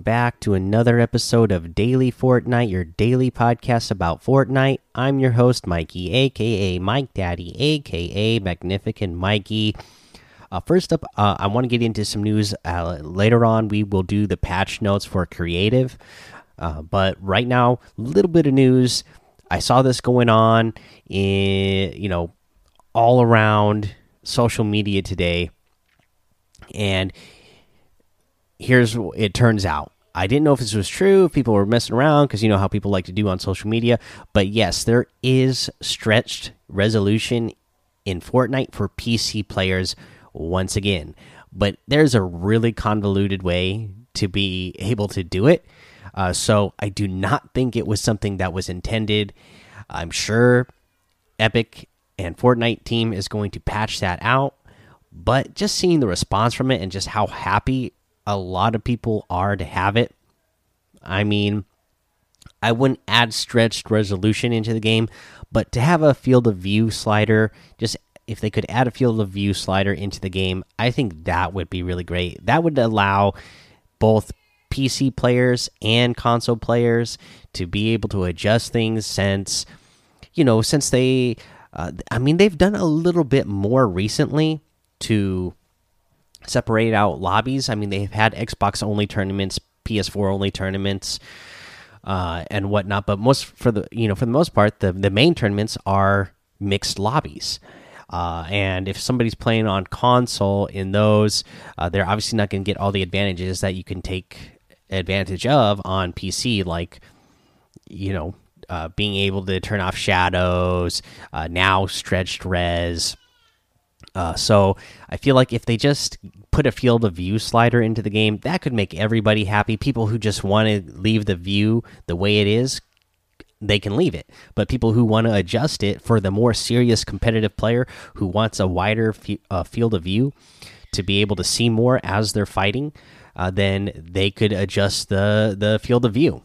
Welcome back to another episode of Daily Fortnite, your daily podcast about Fortnite. I'm your host, Mikey, aka Mike Daddy, aka Magnificent Mikey. Uh, first up, uh, I want to get into some news. Uh, later on, we will do the patch notes for creative. Uh, but right now, a little bit of news. I saw this going on in, you know, all around social media today. And here's it turns out. I didn't know if this was true, if people were messing around, because you know how people like to do on social media. But yes, there is stretched resolution in Fortnite for PC players once again. But there's a really convoluted way to be able to do it. Uh, so I do not think it was something that was intended. I'm sure Epic and Fortnite team is going to patch that out. But just seeing the response from it and just how happy a lot of people are to have it. I mean, I wouldn't add stretched resolution into the game, but to have a field of view slider, just if they could add a field of view slider into the game, I think that would be really great. That would allow both PC players and console players to be able to adjust things since you know, since they uh, I mean, they've done a little bit more recently to separate out lobbies. I mean, they've had Xbox only tournaments, PS4 only tournaments, uh, and whatnot. But most for the you know for the most part, the the main tournaments are mixed lobbies. Uh, and if somebody's playing on console in those, uh, they're obviously not going to get all the advantages that you can take advantage of on PC, like you know uh, being able to turn off shadows, uh, now stretched res, uh, so I feel like if they just put a field of view slider into the game, that could make everybody happy. People who just want to leave the view the way it is, they can leave it. But people who want to adjust it for the more serious competitive player who wants a wider uh, field of view to be able to see more as they're fighting, uh, then they could adjust the the field of view.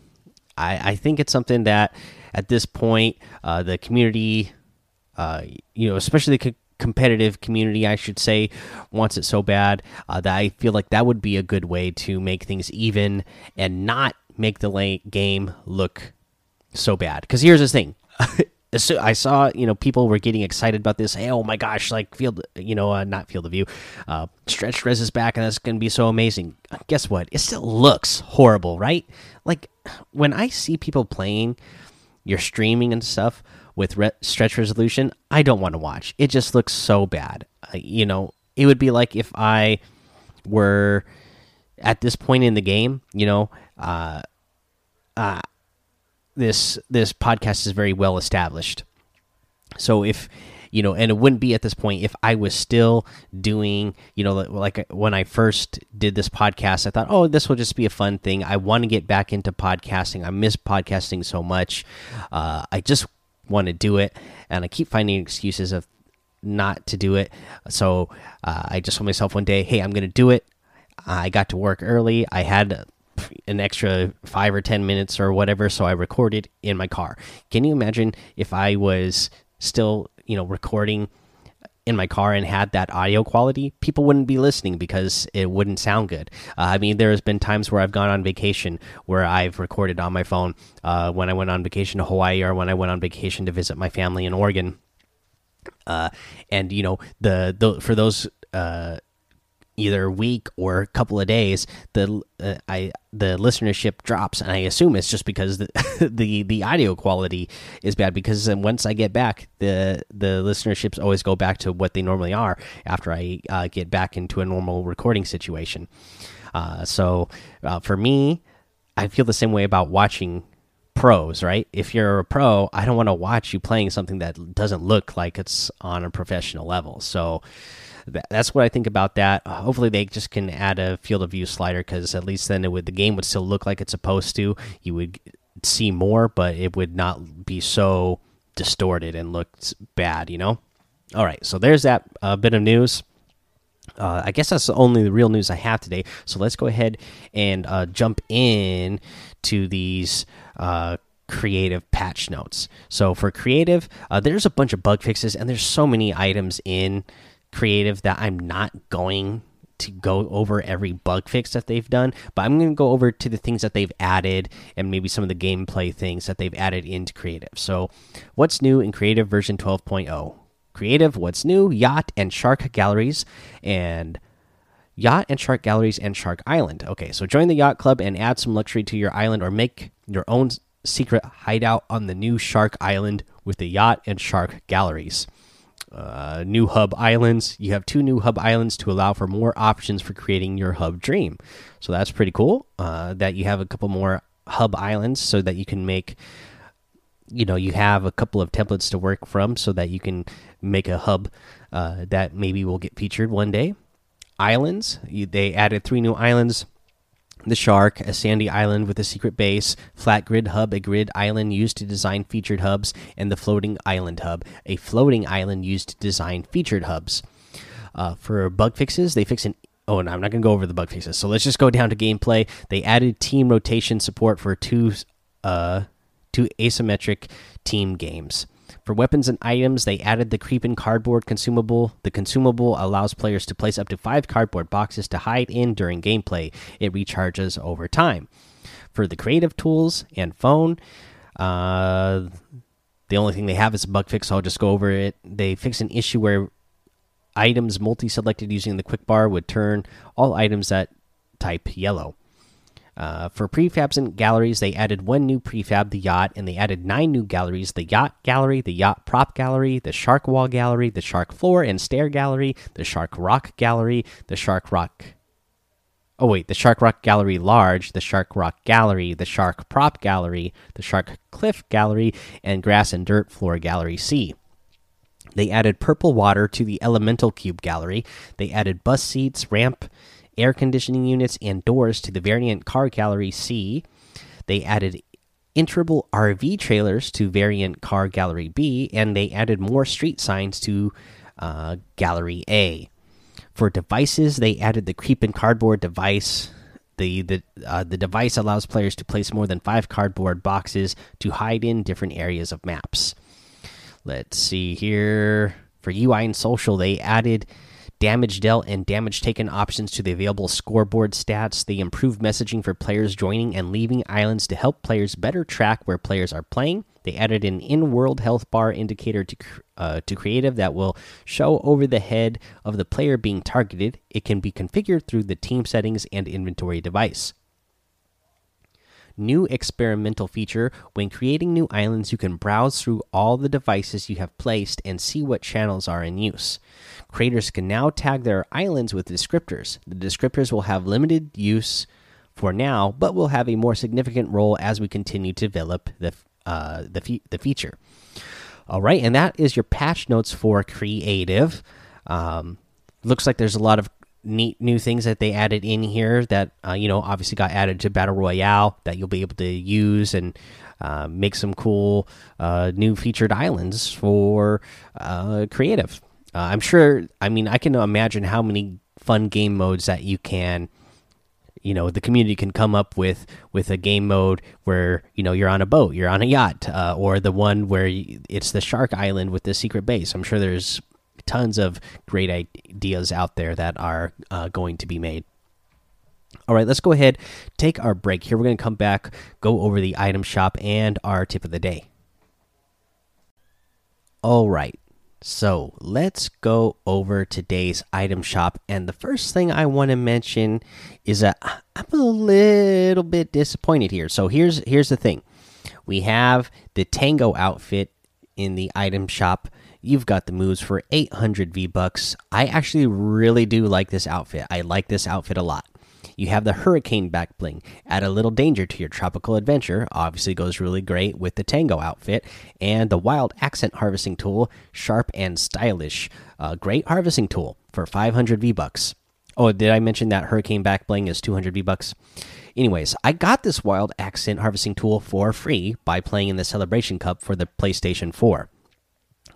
I, I think it's something that at this point uh, the community, uh, you know, especially the competitive community, I should say, wants it so bad uh, that I feel like that would be a good way to make things even and not make the game look so bad. Because here's the thing. so I saw, you know, people were getting excited about this. Hey, oh my gosh, like field, you know, uh, not field of view, uh, stretch res is back, and that's going to be so amazing. Guess what? It still looks horrible, right? Like when I see people playing, you're streaming and stuff with re stretch resolution, I don't want to watch. It just looks so bad. Uh, you know, it would be like if I were at this point in the game, you know, uh, uh, this this podcast is very well established. So if you know, and it wouldn't be at this point if I was still doing, you know, like when I first did this podcast, I thought, oh, this will just be a fun thing. I want to get back into podcasting. I miss podcasting so much. Uh, I just want to do it, and I keep finding excuses of not to do it. So uh, I just told myself one day, hey, I'm going to do it. I got to work early. I had an extra five or ten minutes or whatever, so I recorded in my car. Can you imagine if I was still, you know, recording? In my car and had that audio quality, people wouldn't be listening because it wouldn't sound good. Uh, I mean, there's been times where I've gone on vacation where I've recorded on my phone uh, when I went on vacation to Hawaii or when I went on vacation to visit my family in Oregon. Uh, and you know the, the for those either week or a couple of days, the uh, I the listenership drops, and I assume it's just because the the, the audio quality is bad. Because once I get back, the the listenerships always go back to what they normally are after I uh, get back into a normal recording situation. Uh, so uh, for me, I feel the same way about watching pros, right? If you're a pro, I don't want to watch you playing something that doesn't look like it's on a professional level. So that's what I think about that. Hopefully, they just can add a field of view slider because at least then it would the game would still look like it's supposed to. You would see more, but it would not be so distorted and look bad. You know. All right, so there's that uh, bit of news. Uh, I guess that's the only the real news I have today. So let's go ahead and uh, jump in to these uh, creative patch notes. So for creative, uh, there's a bunch of bug fixes, and there's so many items in creative that I'm not going to go over every bug fix that they've done, but I'm going to go over to the things that they've added and maybe some of the gameplay things that they've added into Creative. So, what's new in Creative version 12.0? Creative, what's new? Yacht and Shark galleries and Yacht and Shark galleries and Shark Island. Okay, so join the Yacht Club and add some luxury to your island or make your own secret hideout on the new Shark Island with the Yacht and Shark galleries. Uh, new hub islands. You have two new hub islands to allow for more options for creating your hub dream. So that's pretty cool. Uh, that you have a couple more hub islands so that you can make. You know, you have a couple of templates to work from so that you can make a hub uh, that maybe will get featured one day. Islands. You, they added three new islands the Shark, a sandy island with a secret base, Flat Grid Hub, a grid island used to design featured hubs, and the Floating Island Hub, a floating island used to design featured hubs. Uh, for bug fixes, they fix an Oh, and I'm not going to go over the bug fixes. So let's just go down to gameplay. They added team rotation support for two uh two asymmetric team games. For weapons and items, they added the creeping cardboard consumable. The consumable allows players to place up to five cardboard boxes to hide in during gameplay. It recharges over time. For the creative tools and phone, uh, the only thing they have is a bug fix. So I'll just go over it. They fix an issue where items multi selected using the quick bar would turn all items that type yellow. Uh, for prefabs and galleries, they added one new prefab, the yacht, and they added nine new galleries the yacht gallery, the yacht prop gallery, the shark wall gallery, the shark floor and stair gallery, the shark rock gallery, the shark rock. Oh, wait, the Shark Rock Gallery Large, the Shark Rock Gallery, the Shark Prop Gallery, the Shark Cliff Gallery, and Grass and Dirt Floor Gallery C. They added purple water to the Elemental Cube Gallery. They added bus seats, ramp, air conditioning units, and doors to the variant car gallery C. They added enterable RV trailers to variant car gallery B, and they added more street signs to uh, gallery A. For devices, they added the creeping cardboard device. The the uh, the device allows players to place more than five cardboard boxes to hide in different areas of maps. Let's see here. For UI and social, they added damage dealt and damage taken options to the available scoreboard stats. They improve messaging for players joining and leaving islands to help players better track where players are playing. They added an in-world health bar indicator to uh, to creative that will show over the head of the player being targeted. It can be configured through the team settings and inventory device new experimental feature. When creating new islands you can browse through all the devices you have placed and see what channels are in use. Creators can now tag their islands with descriptors. The descriptors will have limited use for now but will have a more significant role as we continue to develop the uh, the, fe the feature. All right and that is your patch notes for creative. Um, looks like there's a lot of neat new things that they added in here that uh, you know obviously got added to battle royale that you'll be able to use and uh, make some cool uh, new featured islands for uh, creative. Uh, i'm sure i mean i can imagine how many fun game modes that you can you know the community can come up with with a game mode where you know you're on a boat you're on a yacht uh, or the one where it's the shark island with the secret base. I'm sure there's tons of great ideas out there that are uh, going to be made. All right, let's go ahead, take our break here. We're going to come back, go over the item shop and our tip of the day. All right, so let's go over today's item shop. And the first thing I want to mention is that I'm a little bit disappointed here. So here's here's the thing: we have the Tango outfit in the item shop You've got the moves for 800 V bucks. I actually really do like this outfit. I like this outfit a lot. You have the Hurricane back bling. Add a little danger to your tropical adventure. Obviously, goes really great with the Tango outfit. And the Wild Accent Harvesting Tool, sharp and stylish. Uh, great harvesting tool for 500 V bucks. Oh, did I mention that Hurricane back bling is 200 V bucks? Anyways, I got this Wild Accent Harvesting Tool for free by playing in the Celebration Cup for the PlayStation 4.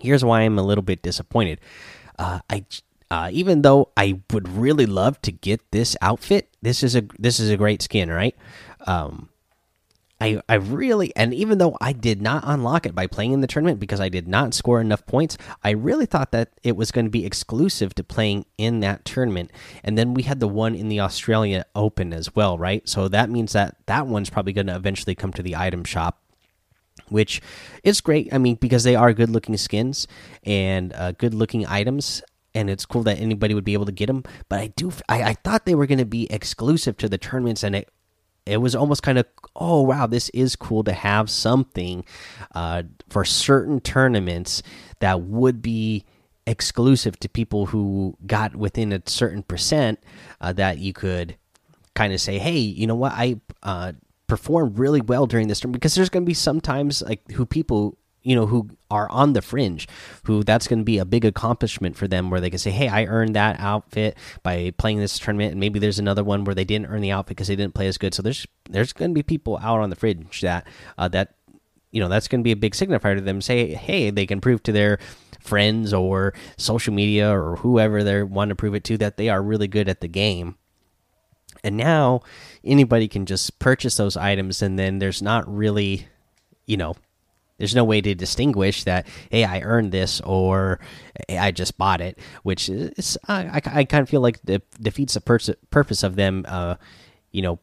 Here's why I'm a little bit disappointed. Uh, I uh, even though I would really love to get this outfit, this is a this is a great skin, right? Um, I, I really and even though I did not unlock it by playing in the tournament because I did not score enough points, I really thought that it was going to be exclusive to playing in that tournament. And then we had the one in the Australia Open as well, right? So that means that that one's probably going to eventually come to the item shop, which is great. I mean, because they are good looking skins and uh, good looking items. And it's cool that anybody would be able to get them, but I do. I, I thought they were going to be exclusive to the tournaments, and it it was almost kind of oh wow this is cool to have something uh, for certain tournaments that would be exclusive to people who got within a certain percent uh, that you could kind of say hey you know what i performed really well during this term because there's going to be sometimes like who people you know who are on the fringe who that's going to be a big accomplishment for them where they can say hey i earned that outfit by playing this tournament and maybe there's another one where they didn't earn the outfit because they didn't play as good. So there's there's going to be people out on the fringe that uh, that you know that's going to be a big signifier to them. Say hey they can prove to their friends or social media or whoever they want to prove it to that they are really good at the game and now anybody can just purchase those items and then there's not really you know there's no way to distinguish that hey I earned this or hey, I just bought it, which is I, I kind of feel like the defeats the purpose of them, uh, you know,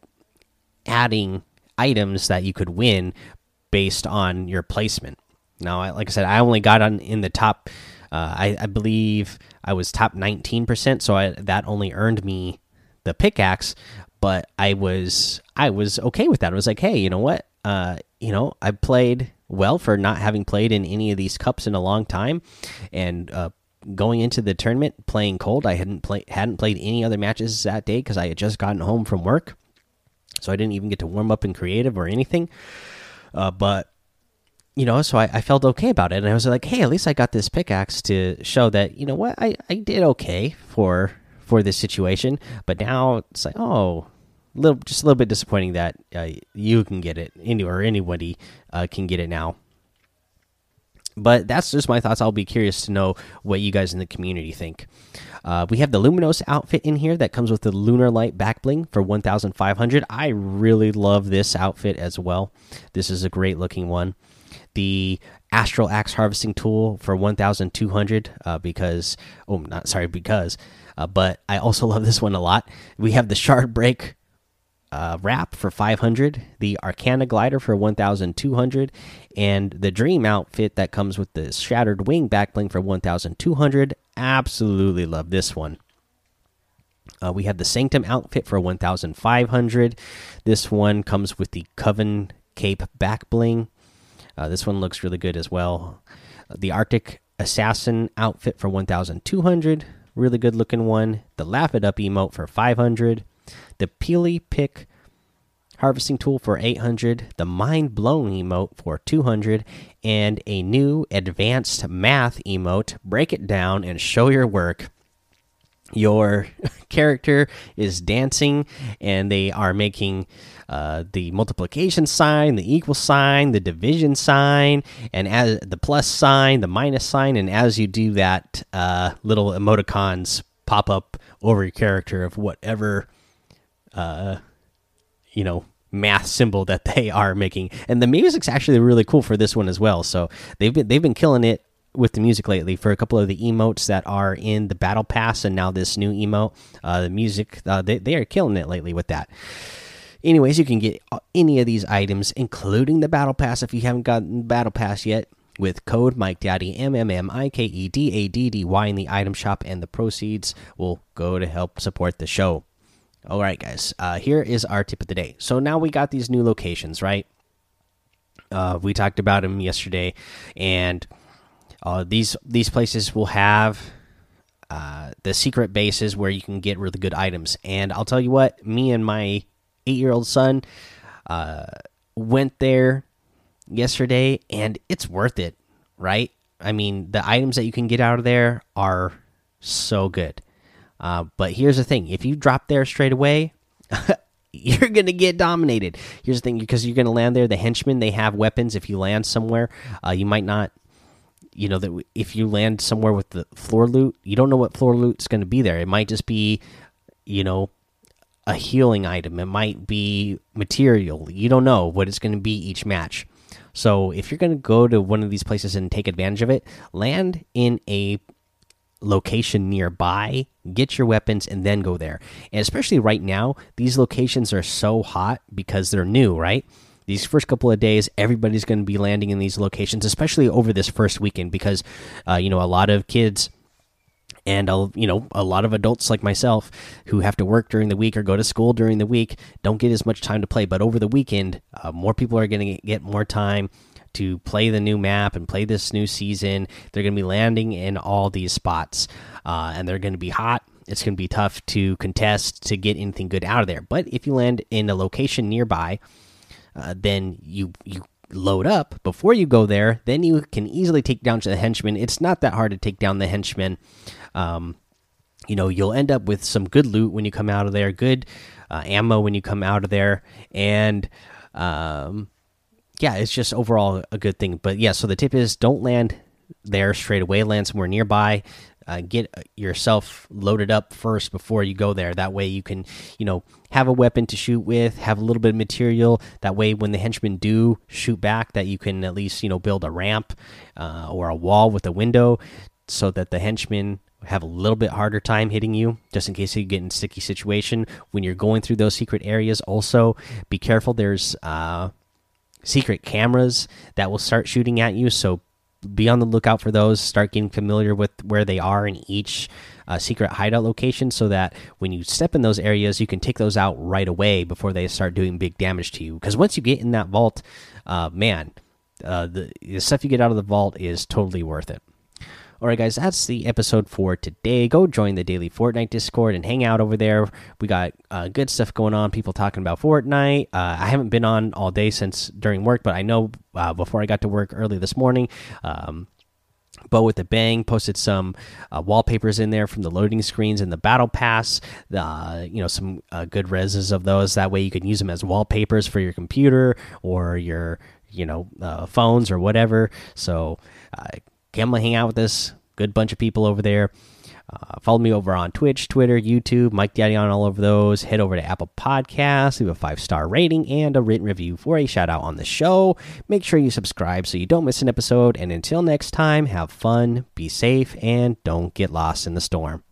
adding items that you could win based on your placement. Now, like I said, I only got on in the top. Uh, I, I, believe I was top 19%, so I, that only earned me the pickaxe. But I was I was okay with that. I was like, hey, you know what? Uh, you know, I played well for not having played in any of these cups in a long time, and uh, going into the tournament playing cold. I hadn't played hadn't played any other matches that day because I had just gotten home from work, so I didn't even get to warm up in creative or anything. Uh, but you know, so I, I, felt okay about it, and I was like, hey, at least I got this pickaxe to show that you know what I I did okay for for this situation. But now it's like, oh, little just a little bit disappointing that uh, you can get it any or anybody uh, can get it now. But that's just my thoughts. I'll be curious to know what you guys in the community think. Uh, we have the luminos outfit in here that comes with the lunar light back bling for 1500 i really love this outfit as well. This is a great looking one. The astral axe harvesting tool for 1200 uh, because oh not sorry because uh, but i also love this one a lot we have the shard break uh, wrap for 500, the Arcana glider for 1,200, and the Dream outfit that comes with the Shattered Wing backbling for 1,200. Absolutely love this one. Uh, we have the Sanctum outfit for 1,500. This one comes with the Coven Cape back bling. Uh, this one looks really good as well. The Arctic Assassin outfit for 1,200. Really good looking one. The Laugh It Up emote for 500 the Peely Pick harvesting tool for 800, the Mind Blown emote for 200, and a new advanced math emote. Break it down and show your work. Your character is dancing, and they are making uh, the multiplication sign, the equal sign, the division sign, and as the plus sign, the minus sign, and as you do that, uh, little emoticons pop up over your character of whatever uh, you know, math symbol that they are making. And the music's actually really cool for this one as well. So they've been they've been killing it with the music lately for a couple of the emotes that are in the battle pass and now this new emote uh, the music uh, they, they are killing it lately with that anyways you can get any of these items including the battle pass if you haven't gotten battle pass yet with code mike daddy m m m i k e d a d d y in the item shop and the proceeds will go to help support the show all right, guys. Uh, here is our tip of the day. So now we got these new locations, right? Uh, we talked about them yesterday, and uh, these these places will have uh, the secret bases where you can get really good items. And I'll tell you what, me and my eight year old son uh, went there yesterday, and it's worth it, right? I mean, the items that you can get out of there are so good. Uh, but here's the thing: if you drop there straight away, you're gonna get dominated. Here's the thing: because you're gonna land there, the henchmen they have weapons. If you land somewhere, uh, you might not. You know that if you land somewhere with the floor loot, you don't know what floor loot's going to be there. It might just be, you know, a healing item. It might be material. You don't know what it's going to be each match. So if you're going to go to one of these places and take advantage of it, land in a location nearby, get your weapons, and then go there. And especially right now, these locations are so hot because they're new, right? These first couple of days, everybody's going to be landing in these locations, especially over this first weekend, because uh, you know a lot of kids and uh, you know a lot of adults like myself who have to work during the week or go to school during the week don't get as much time to play. But over the weekend, uh, more people are going to get more time to play the new map and play this new season. They're going to be landing in all these spots, uh, and they're going to be hot. It's going to be tough to contest to get anything good out of there. But if you land in a location nearby, uh, then you you load up before you go there. Then you can easily take down the henchmen. It's not that hard to take down the henchmen. Um, you know, you'll end up with some good loot when you come out of there, good uh, ammo when you come out of there, and um, yeah, it's just overall a good thing. But yeah, so the tip is don't land there straight away. Land somewhere nearby. Uh, get yourself loaded up first before you go there. That way you can, you know, have a weapon to shoot with, have a little bit of material. That way, when the henchmen do shoot back, that you can at least, you know, build a ramp uh, or a wall with a window, so that the henchmen have a little bit harder time hitting you just in case you get in sticky situation when you're going through those secret areas also be careful there's uh secret cameras that will start shooting at you. So be on the lookout for those. Start getting familiar with where they are in each uh, secret hideout location so that when you step in those areas, you can take those out right away before they start doing big damage to you. Because once you get in that vault, uh, man, uh, the, the stuff you get out of the vault is totally worth it. All right, guys, that's the episode for today. Go join the daily Fortnite Discord and hang out over there. We got uh, good stuff going on. People talking about Fortnite. Uh, I haven't been on all day since during work, but I know uh, before I got to work early this morning. Um, Bo with the Bang posted some uh, wallpapers in there from the loading screens and the Battle Pass. Uh, you know, some uh, good reses of those. That way you can use them as wallpapers for your computer or your, you know, uh, phones or whatever. So uh, come hang out with us. Good bunch of people over there. Uh, follow me over on Twitch, Twitter, YouTube, Mike Daddy on all over those. Head over to Apple Podcasts, leave a five star rating and a written review for a shout out on the show. Make sure you subscribe so you don't miss an episode. And until next time, have fun, be safe, and don't get lost in the storm.